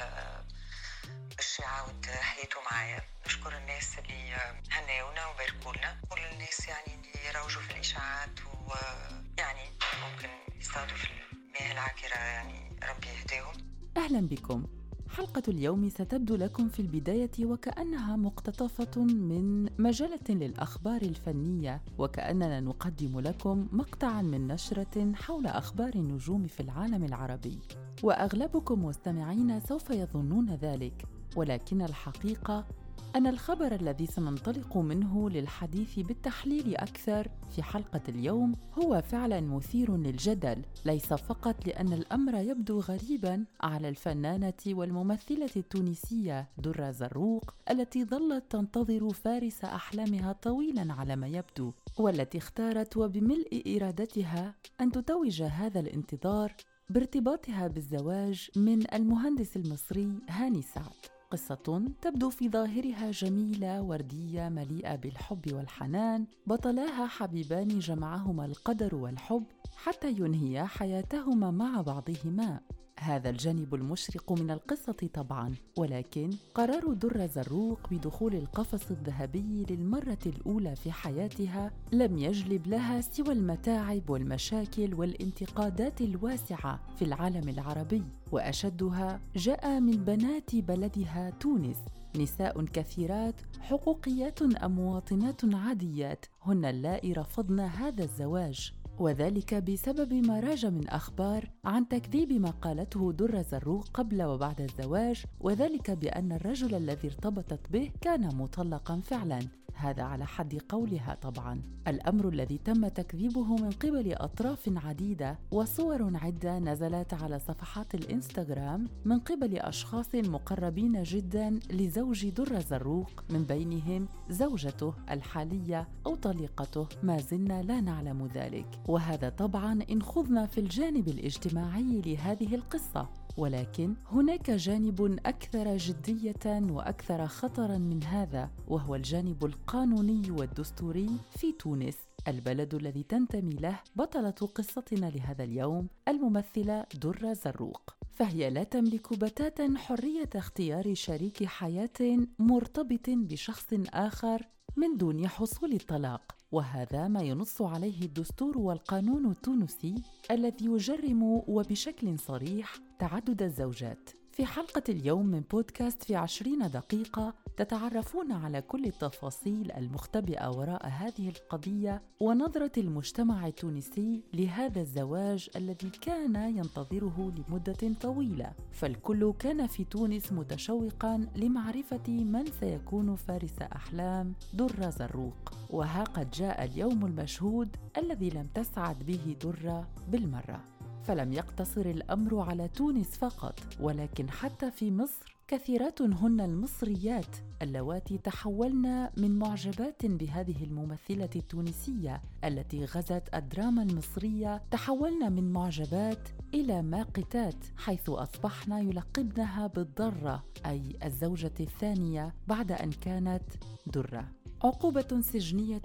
آه، باش يعاود حياته معايا. نشكر الناس اللي هناونا وباركولنا. كل الناس يعني اللي روجوا في الإشاعات ويعني ممكن يصطادوا في المياه العكرة يعني ربي يهديهم. أهلا بكم. حلقة اليوم ستبدو لكم في البداية وكأنها مقتطفة من مجلة للأخبار الفنية وكأننا نقدم لكم مقطعا من نشرة حول أخبار النجوم في العالم العربي. وأغلبكم مستمعين سوف يظنون ذلك ولكن الحقيقة أن الخبر الذي سننطلق منه للحديث بالتحليل أكثر في حلقة اليوم هو فعلا مثير للجدل، ليس فقط لأن الأمر يبدو غريبا على الفنانة والممثلة التونسية درة زروق التي ظلت تنتظر فارس أحلامها طويلا على ما يبدو، والتي اختارت وبملء إرادتها أن تتوج هذا الانتظار بارتباطها بالزواج من المهندس المصري هاني سعد. قصة تبدو في ظاهرها جميلة وردية مليئة بالحب والحنان. بطلاها حبيبان جمعهما القدر والحب حتى ينهيا حياتهما مع بعضهما. هذا الجانب المشرق من القصة طبعا ولكن قرار در زروق بدخول القفص الذهبي للمرة الأولى في حياتها لم يجلب لها سوى المتاعب والمشاكل والانتقادات الواسعة في العالم العربي. وأشدها جاء من بنات بلدها تونس. نساء كثيرات حقوقيات أم مواطنات عاديات هن اللائي رفضن هذا الزواج. وذلك بسبب ما راج من أخبار عن تكذيب ما قالته در زروق قبل وبعد الزواج وذلك بأن الرجل الذي ارتبطت به كان مطلقا فعلا. هذا على حد قولها طبعا. الأمر الذي تم تكذيبه من قبل أطراف عديدة وصور عدة نزلت على صفحات الإنستغرام من قبل أشخاص مقربين جدا لزوج در زروق من بينهم زوجته الحالية أو طليقته ما زلنا لا نعلم ذلك. وهذا طبعا إن خضنا في الجانب الاجتماعي لهذه القصة. ولكن هناك جانب أكثر جدية وأكثر خطرا من هذا وهو الجانب القانوني والدستوري في تونس البلد الذي تنتمي له بطلة قصتنا لهذا اليوم الممثلة درة زروق. فهي لا تملك بتاتا حرية اختيار شريك حياة مرتبط بشخص آخر من دون حصول الطلاق. وهذا ما ينص عليه الدستور والقانون التونسي الذي يجرم وبشكل صريح تعدد الزوجات. في حلقة اليوم من بودكاست في عشرين دقيقة تتعرفون على كل التفاصيل المختبئة وراء هذه القضية ونظرة المجتمع التونسي لهذا الزواج الذي كان ينتظره لمدة طويلة. فالكل كان في تونس متشوقا لمعرفة من سيكون فارس أحلام در زروق وها قد جاء اليوم المشهود الذي لم تسعد به درة بالمرة. فلم يقتصر الأمر على تونس فقط ولكن حتى في مصر كثيرات هن المصريات اللواتي تحولن من معجبات بهذه الممثلة التونسية التي غزت الدراما المصرية تحولن من معجبات إلى ماقتات حيث اصبحن يلقبنها بالضرة أي الزوجة الثانية بعد أن كانت درة. عقوبة سجنية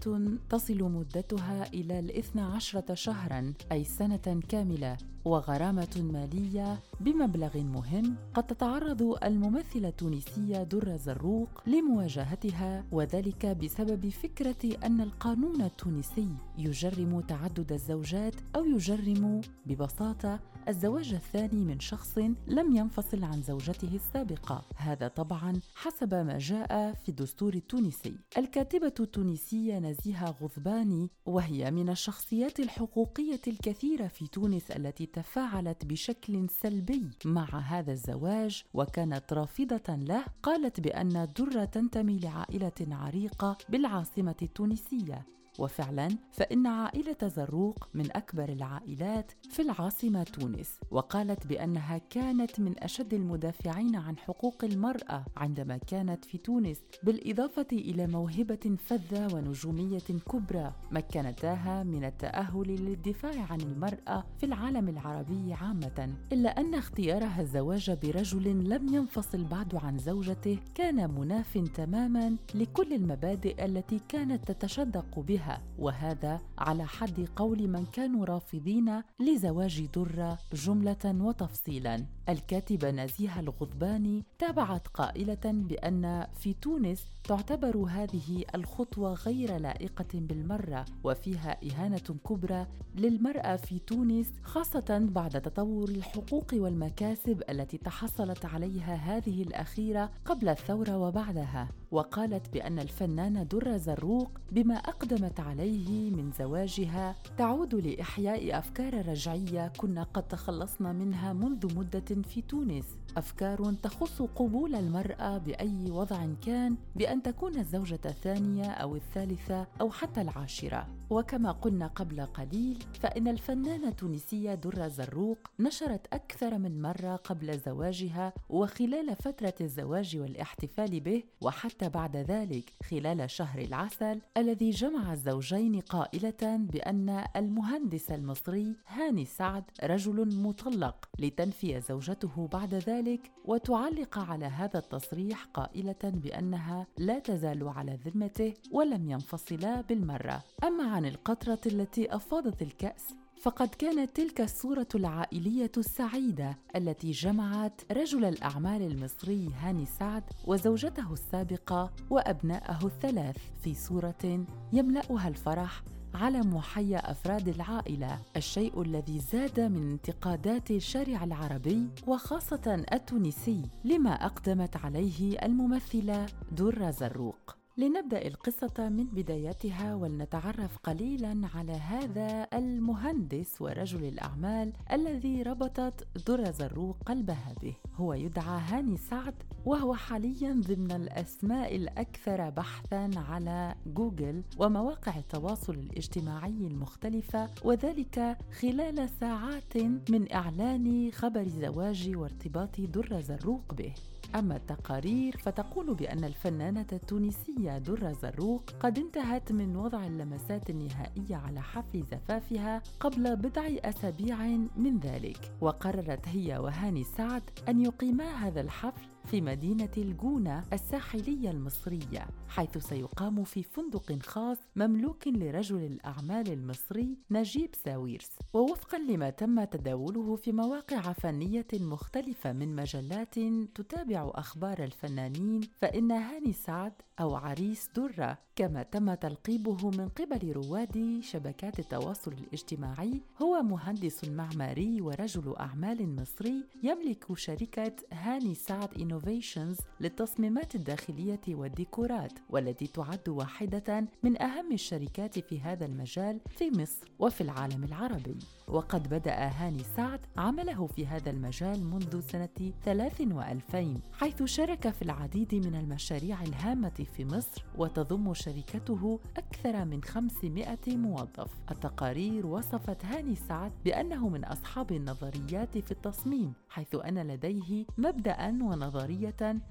تصل مدتها إلى الاثنى عشرة شهرا أي سنة كاملة. وغرامة مالية بمبلغ مهم قد تتعرض الممثلة التونسية درة زروق لمواجهتها وذلك بسبب فكرة أن القانون التونسي يجرم تعدد الزوجات أو يجرم ببساطة الزواج الثاني من شخص لم ينفصل عن زوجته السابقة. هذا طبعا حسب ما جاء في الدستور التونسي. الكاتبة التونسية نزيهة غضباني وهي من الشخصيات الحقوقية الكثيرة في تونس التي تفاعلت بشكل سلبي مع هذا الزواج وكانت رافضة له قالت بأن الدرة تنتمي لعائلة عريقة بالعاصمة التونسية. وفعلا فإن عائلة زروق من أكبر العائلات في العاصمة تونس وقالت بأنها كانت من أشد المدافعين عن حقوق المرأة عندما كانت في تونس بالإضافة إلى موهبة فذة ونجومية كبرى مكنتاها من التأهل للدفاع عن المرأة في العالم العربي عامة. إلا أن اختيارها الزواج برجل لم ينفصل بعد عن زوجته كان مناف تماما لكل المبادئ التي كانت تتشدق بها وهذا على حد قول من كانوا رافضين لزواج درة جملة وتفصيلا. الكاتبة نزيهة الغضباني تابعت قائلة بأن في تونس تعتبر هذه الخطوة غير لائقة بالمرة وفيها إهانة كبرى للمرأة في تونس خاصة بعد تطور الحقوق والمكاسب التي تحصلت عليها هذه الأخيرة قبل الثورة وبعدها. وقالت بأن الفنانة درة زروق بما أقدمت عليه من زواجها. تعود لإحياء أفكار رجعية كنا قد تخلصنا منها منذ مدة في تونس. أفكار تخص قبول المرأة بأي وضع كان بأن تكون الزوجة الثانية أو الثالثة أو حتى العاشرة. وكما قلنا قبل قليل فإن الفنانة التونسية درة زروق نشرت أكثر من مرة قبل زواجها وخلال فترة الزواج والاحتفال به وحتى بعد ذلك خلال شهر العسل الذي جمع الزوجين قائلة بأن المهندس المصري هاني سعد رجل مطلق لتنفي زوجته بعد ذلك. وتعلق على هذا التصريح قائلة بأنها لا تزال على ذمته ولم ينفصلا بالمرة. أما عن القطرة التي أفاضت الكأس فقد كانت تلك الصورة العائلية السعيدة التي جمعت رجل الأعمال المصري هاني سعد وزوجته السابقة وأبنائه الثلاث في صورة يملأها الفرح على محيا أفراد العائلة الشيء الذي زاد من انتقادات الشارع العربي وخاصة التونسي لما أقدمت عليه الممثلة درة زروق. لنبدأ القصة من بدايتها ولنتعرف قليلا على هذا المهندس ورجل الأعمال الذي ربطت در زروق قلبها به هو يدعى هاني سعد وهو حاليا ضمن الأسماء الأكثر بحثا على جوجل ومواقع التواصل الاجتماعي المختلفة وذلك خلال ساعات من إعلان خبر زواج وارتباط در زروق به. أما التقارير فتقول بأن الفنانة التونسية درة زروق قد انتهت من وضع اللمسات النهائية على حفل زفافها قبل بضع أسابيع من ذلك وقررت هي وهاني سعد أن يقيما هذا الحفل في مدينة الجونة الساحلية المصرية حيث سيقام في فندق خاص مملوك لرجل الأعمال المصري نجيب ساويرس. ووفقا لما تم تداوله في مواقع فنية مختلفة من مجلات تتابع أخبار الفنانين فإن هاني سعد أو عريس درة كما تم تلقيبه من قبل رواد شبكات التواصل الاجتماعي هو مهندس معماري ورجل أعمال مصري يملك شركة هاني سعد Innovations للتصميمات الداخلية والديكورات والتي تعد واحدة من أهم الشركات في هذا المجال في مصر وفي العالم العربي. وقد بدأ هاني سعد عمله في هذا المجال منذ سنة 2000 حيث شارك في العديد من المشاريع الهامة في مصر وتضم شركته أكثر من 500 موظف. التقارير وصفت هاني سعد بأنه من أصحاب النظريات في التصميم حيث أن لديه مبدأ ونظرية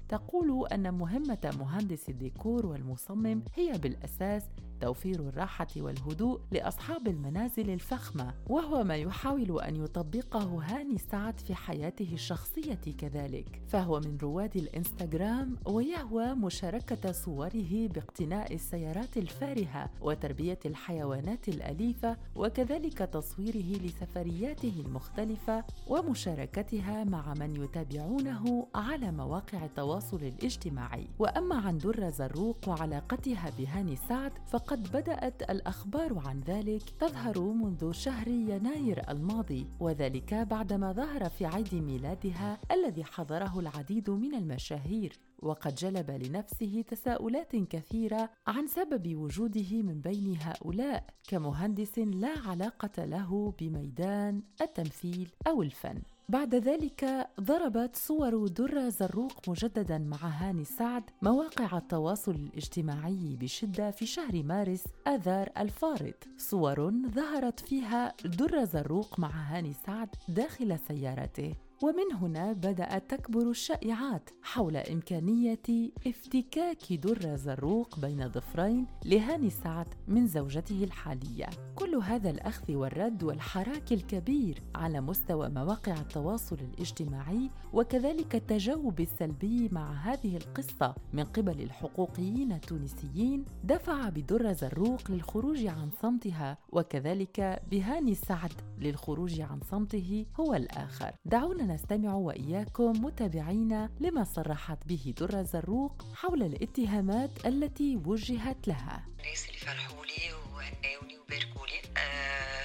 تقول أن مهمة مهندس الديكور والمصمم هي بالأساس توفير الراحة والهدوء لأصحاب المنازل الفخمة وهو ما يحاول أن يطبقه هاني سعد في حياته الشخصية كذلك. فهو من رواد الإنستغرام ويهوى مشاركة صوره باقتناء السيارات الفارهة وتربية الحيوانات الأليفة وكذلك تصويره لسفرياته المختلفة ومشاركتها مع من يتابعونه على مواقع التواصل الاجتماعي. وأما عن درة زروق وعلاقتها بهاني سعد فقد بدأت الأخبار عن ذلك تظهر منذ شهر يناير الماضي وذلك بعدما ظهر في عيد ميلادها الذي حضره العديد من المشاهير. وقد جلب لنفسه تساؤلات كثيرة عن سبب وجوده من بين هؤلاء كمهندس لا علاقة له بميدان التمثيل أو الفن. بعد ذلك ضربت صور درة زروق مجددا مع هاني سعد مواقع التواصل الاجتماعي بشدة في شهر مارس آذار الفارط صور ظهرت فيها درة زروق مع هاني سعد داخل سيارته. ومن هنا بدأت تكبر الشائعات حول إمكانية افتكاك در زروق بين ضفرين لهاني سعد من زوجته الحالية. كل هذا الأخذ والرد والحراك الكبير على مستوى مواقع التواصل الاجتماعي وكذلك التجاوب السلبي مع هذه القصة من قبل الحقوقيين التونسيين دفع بدر زروق للخروج عن صمتها وكذلك بهاني سعد للخروج عن صمته هو الآخر. دعونا نستمع وإياكم متابعين لما صرحت به در زروق حول الاتهامات التي وجهت لها. الناس اللي فرحوا لي وهناوني وباركوا لي آه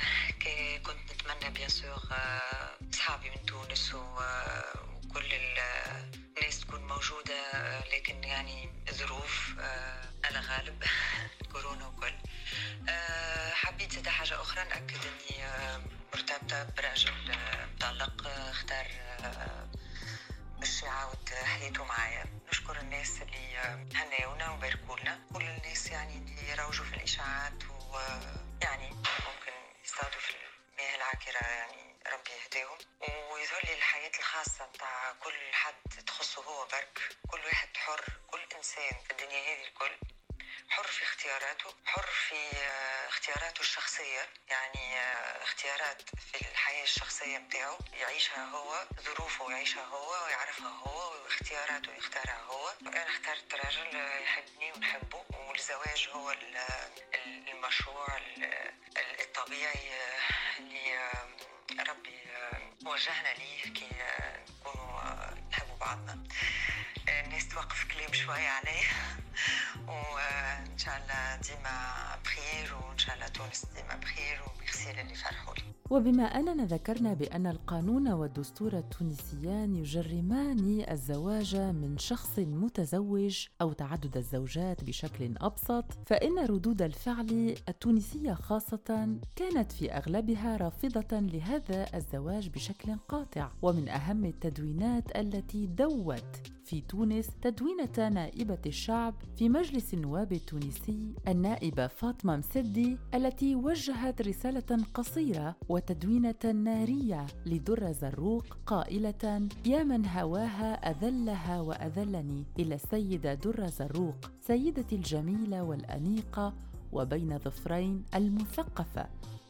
كنت نتمنى بيان سور آه اصحابي من تونس وكل الناس تكون موجودة لكن يعني ظروف آه على غالب كورونا وكل. آه حبيت حاجة أخرى نأكد أني آه مرتبطة برجل مطلق اختار باش يعاود حياته معايا. نشكر الناس اللي هناونا وباركوا لنا كل الناس يعني اللي يروجوا في الإشاعات ويعني ممكن يصطادوا في المياه العكرة يعني ربي يهديهم. ويظهر لي الحياة الخاصة بتاع كل حد تخصه هو برك. كل واحد حر كل إنسان في الدنيا هذه الكل. حر في اختياراته حر في اختياراته الشخصية يعني اختيارات في الحياة الشخصية بتاعه يعيشها هو ظروفه يعيشها هو ويعرفها هو واختياراته يختارها هو. أنا اخترت راجل يحبني ونحبه والزواج هو المشروع الطبيعي اللي ربي وجهنا ليه كي نكونوا نحبوا بعضنا. الناس توقف كلام شوية عليه وإن شاء الله ديما بخير وإن شاء الله تونس ديما بخير وميرسي للي فرحوا لي وبما أننا ذكرنا بأن القانون والدستور التونسيان يجرمان الزواج من شخص متزوج أو تعدد الزوجات بشكل أبسط فإن ردود الفعل التونسية خاصة كانت في أغلبها رافضة لهذا الزواج بشكل قاطع ومن أهم التدوينات التي دوت في تونس تدوينة نائبة الشعب في مجلس النواب التونسي النائبة فاطمة مسدي التي وجهت رسالة قصيرة وتدوينة نارية لدر زروق قائلة يا من هواها أذلها وأذلني إلى السيدة در زروق سيدتي الجميلة والأنيقة وبين ظفرين المثقفة.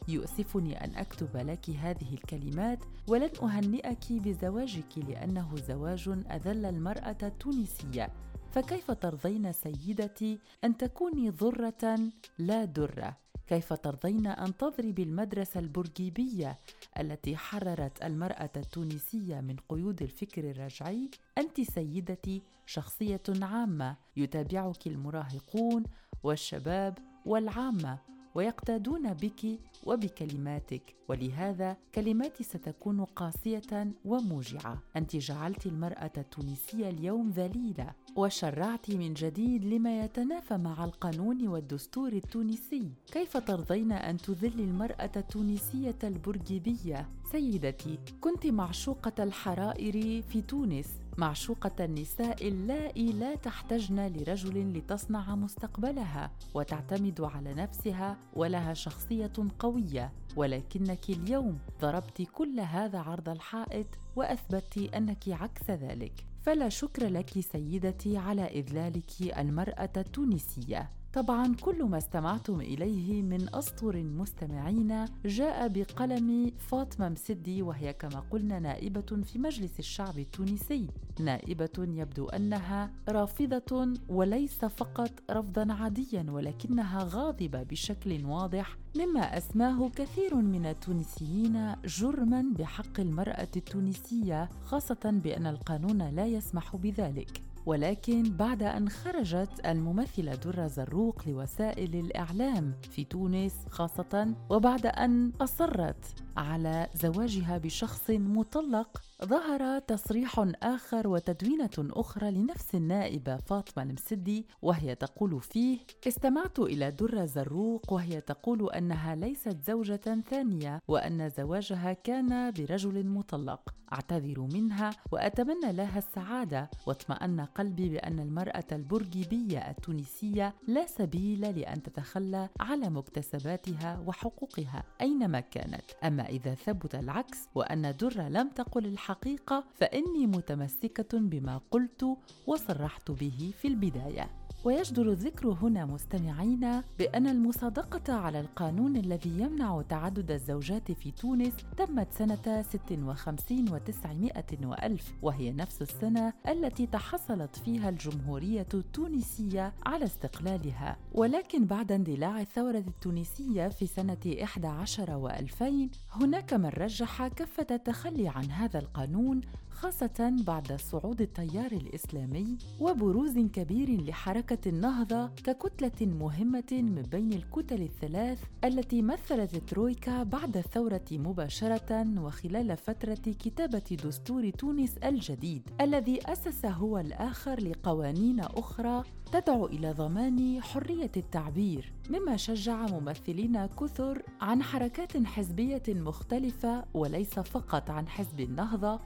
يؤسفني أن أكتب لك هذه الكلمات ولن أهنئك بزواجك لأنه زواج أذل المرأة التونسية. فكيف ترضين سيدتي أن تكوني ضره لا درة؟ كيف ترضين أن تضربي المدرسة البرجيبية التي حررت المرأة التونسية من قيود الفكر الرجعي؟ أنت سيدتي شخصية عامة يتابعك المراهقون والشباب والعامة. ويقتادون بك وبكلماتك ولهذا كلماتي ستكون قاسية وموجعة. أنت جعلت المرأة التونسية اليوم ذليلة وشرعت من جديد لما يتنافى مع القانون والدستور التونسي. كيف ترضين أن تذلي المرأة التونسية البرجيبية؟ سيدتي كنت معشوقه الحرائر في تونس معشوقة النساء اللائي لا تحتجن لرجل لتصنع مستقبلها وتعتمد على نفسها ولها شخصية قوية. ولكنك اليوم ضربت كل هذا عرض الحائط وأثبتت أنك عكس ذلك. فلا شكر لك سيدتي على إذلالك المرأة التونسية. طبعا كل ما استمعتم إليه من أسطر مستمعين جاء بقلم فاطمة مسدي وهي كما قلنا نائبة في مجلس الشعب التونسي. نائبة يبدو أنها رافضة وليس فقط رفضا عاديا ولكنها غاضبة بشكل واضح مما أسماه كثير من التونسيين جرما بحق المرأة التونسية خاصة بأن القانون لا يسمح بذلك. ولكن بعد أن خرجت الممثلة درة زروق لوسائل الإعلام في تونس خاصة وبعد أن أصرت على زواجها بشخص مطلق ظهر تصريح آخر وتدوينة أخرى لنفس النائبة فاطمة المسدي وهي تقول فيه استمعت إلى درة زروق وهي تقول أنها ليست زوجة ثانية وأن زواجها كان برجل مطلق. أعتذر منها وأتمنى لها السعادة واطمأن قلبي بأن المرأة البرجيبية التونسية لا سبيل لأن تتخلى على مكتسباتها وحقوقها أينما كانت. أما إذا ثبت العكس وأن درة لم تقل الحقيقة فإني متمسكة بما قلت وصرحت به في البداية. ويجدر الذكر هنا مستمعين بأن المصادقة على القانون الذي يمنع تعدد الزوجات في تونس تمت سنة 56 و900 وألف وهي نفس السنة التي تحصلت فيها الجمهورية التونسية على استقلالها. ولكن بعد اندلاع الثورة التونسية في سنة 11 و2000 هناك من رجح كفة التخلي عن هذا القانون خاصة بعد صعود التيار الإسلامي وبروز كبير لحركة النهضة ككتلة مهمة من بين الكتل الثلاث التي مثلت الترويكا بعد الثورة مباشرة وخلال فترة كتابة دستور تونس الجديد الذي أسس هو الآخر لقوانين أخرى تدعو إلى ضمان حرية التعبير مما شجع ممثلين كثر عن حركات حزبية مختلفة وليس فقط عن حزب النهضة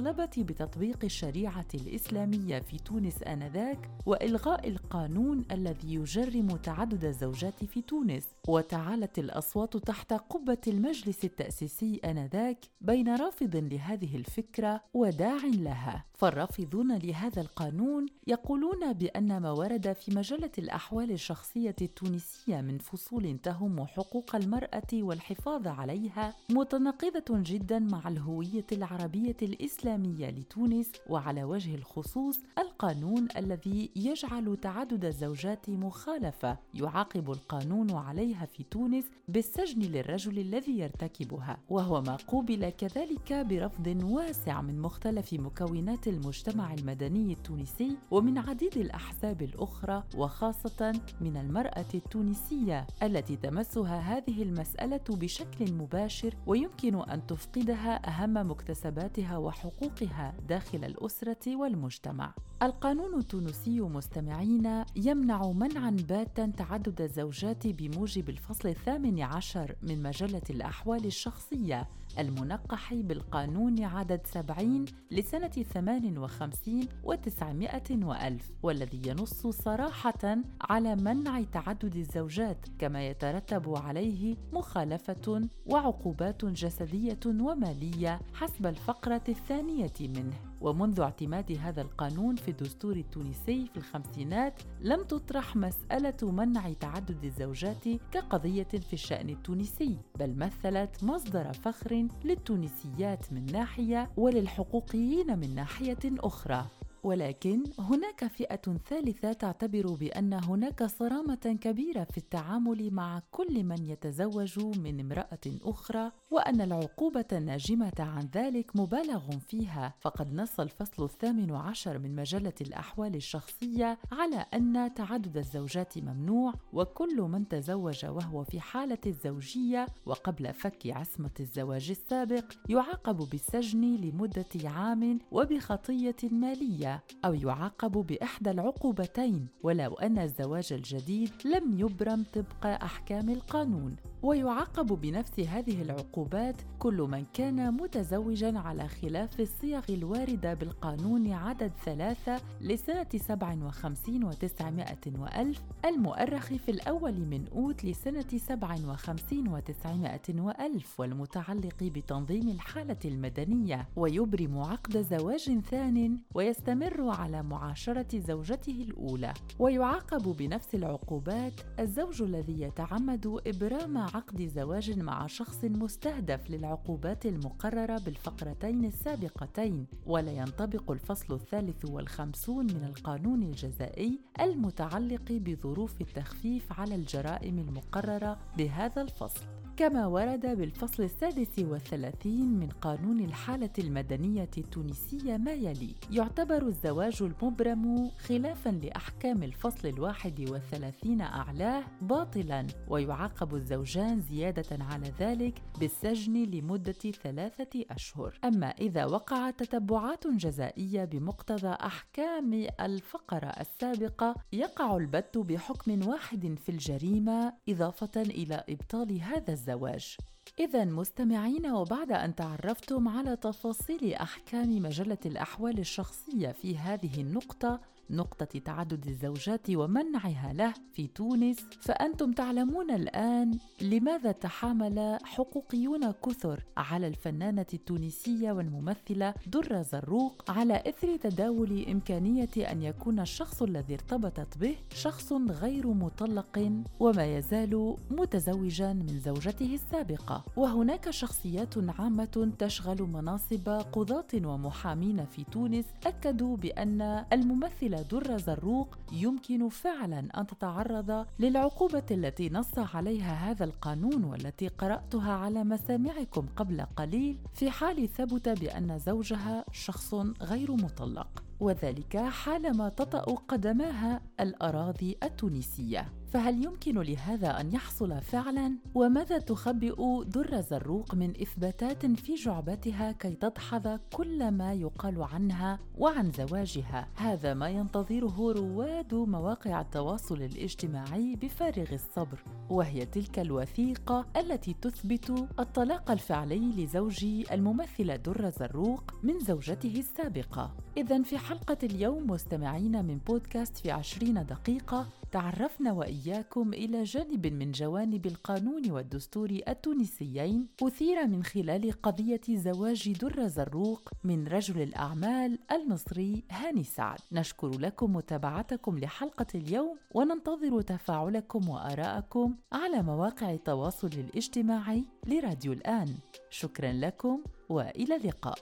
بالمطالبه بتطبيق الشريعة الإسلامية في تونس آنذاك وإلغاء القانون الذي يجرم تعدد الزوجات في تونس وتعالت الأصوات تحت قبة المجلس التأسيسي آنذاك بين رافض لهذه الفكرة وداع لها. فالرافضون لهذا القانون يقولون بأن ما ورد في مجلة الأحوال الشخصية التونسية من فصول تهم حقوق المرأة والحفاظ عليها متناقضة جدا مع الهوية العربية الإسلامية. لتونس وعلى وجه الخصوص القانون الذي يجعل تعدد الزوجات مخالفة يعاقب القانون عليها في تونس بالسجن للرجل الذي يرتكبها وهو ما قوبل كذلك برفض واسع من مختلف مكونات المجتمع المدني التونسي ومن عديد الأحزاب الأخرى وخاصة من المرأة التونسية التي تمسها هذه المسألة بشكل مباشر ويمكن أن تفقدها أهم مكتسباتها وحقوقها. داخل الأسرة والمجتمع. القانون التونسي مستمعين يمنع منعا باتا تعدد الزوجات بموجب الفصل الثامن عشر من مجلة الأحوال الشخصية. المنقح بالقانون عدد 70 لسنة 58 و900 وألف والذي ينص صراحة على منع تعدد الزوجات كما يترتب عليه مخالفة وعقوبات جسدية ومالية حسب الفقرة الثانية منه. ومنذ اعتماد هذا القانون في الدستور التونسي في الخمسينات لم تطرح مسألة منع تعدد الزوجات كقضية في الشأن التونسي بل مثلت مصدر فخر للتونسيات من ناحية وللحقوقيين من ناحية أخرى. ولكن هناك فئة ثالثة تعتبر بأن هناك صرامة كبيرة في التعامل مع كل من يتزوج من امرأة أخرى وأن العقوبة الناجمة عن ذلك مبالغ فيها. فقد نص الفصل الثامن عشر من مجلة الأحوال الشخصية على أن تعدد الزوجات ممنوع وكل من تزوج وهو في حالة الزوجية وقبل فك عصمة الزواج السابق يعاقب بالسجن لمدة عام وبخطية مالية. أو يعاقب بإحدى العقوبتين ولو أن الزواج الجديد لم يبرم طبق أحكام القانون. ويعاقب بنفس هذه العقوبات كل من كان متزوجا على خلاف الصيغ الواردة بالقانون عدد ثلاثة لسنة 57 وتسعمائة وألف المؤرخ في الأول من أوت لسنة 57 وتسعمائة وألف والمتعلق بتنظيم الحالة المدنية. ويبرم عقد زواج ثان ويستمر على معاشرة زوجته الأولى. ويعاقب بنفس العقوبات الزوج الذي يتعمد إبرام عقد زواج مع شخص مستهدف للعقوبات المقررة بالفقرتين السابقتين ولا ينطبق الفصل الثالث والخمسون من القانون الجزائي المتعلق بظروف التخفيف على الجرائم المقررة بهذا الفصل. كما ورد بالفصل السادس والثلاثين من قانون الحالة المدنية التونسية ما يلي. يعتبر الزواج المبرم خلافا لأحكام الفصل الواحد والثلاثين أعلاه باطلا ويعاقب الزوجان زيادة على ذلك بالسجن لمدة ثلاثة أشهر. أما إذا وقعت تتبعات جزائية بمقتضى أحكام الفقرة السابقة يقع البت بحكم واحد في الجريمة إضافة إلى إبطال هذا الزواج إذا مستمعين وبعد أن تعرفتم على تفاصيل أحكام مجلة الأحوال الشخصية في هذه النقطة نقطة تعدد الزوجات ومنعها له في تونس. فأنتم تعلمون الآن لماذا تحامل حقوقيون كثر على الفنانة التونسية والممثلة درة زروق على إثر تداول إمكانية أن يكون الشخص الذي ارتبطت به شخص غير مطلق وما يزال متزوجا من زوجته السابقة. وهناك شخصيات عامة تشغل مناصب قضاة ومحامين في تونس أكدوا بأن در زروق يمكن فعلا أن تتعرض للعقوبة التي نص عليها هذا القانون والتي قرأتها على مسامعكم قبل قليل في حال ثبت بأن زوجها شخص غير مطلق وذلك حالما تطأ قدماها الأراضي التونسية. فهل يمكن لهذا أن يحصل فعلا؟ وماذا تخبئ در زروق من إثباتات في جعبتها كي تدحض كل ما يقال عنها وعن زواجها؟ هذا ما ينتظره رواد مواقع التواصل الاجتماعي بفارغ الصبر وهي تلك الوثيقة التي تثبت الطلاق الفعلي لزوج الممثلة در زروق من زوجته السابقة إذا في حلقة اليوم مستمعين من بودكاست في عشرين دقيقة تعرفنا وإياكم إلى جانب من جوانب القانون والدستور التونسيين أثير من خلال قضية زواج در زروق من رجل الأعمال المصري هاني سعد. نشكر لكم متابعتكم لحلقة اليوم وننتظر تفاعلكم وآراءكم على مواقع التواصل الاجتماعي لراديو الآن. شكرا لكم وإلى اللقاء.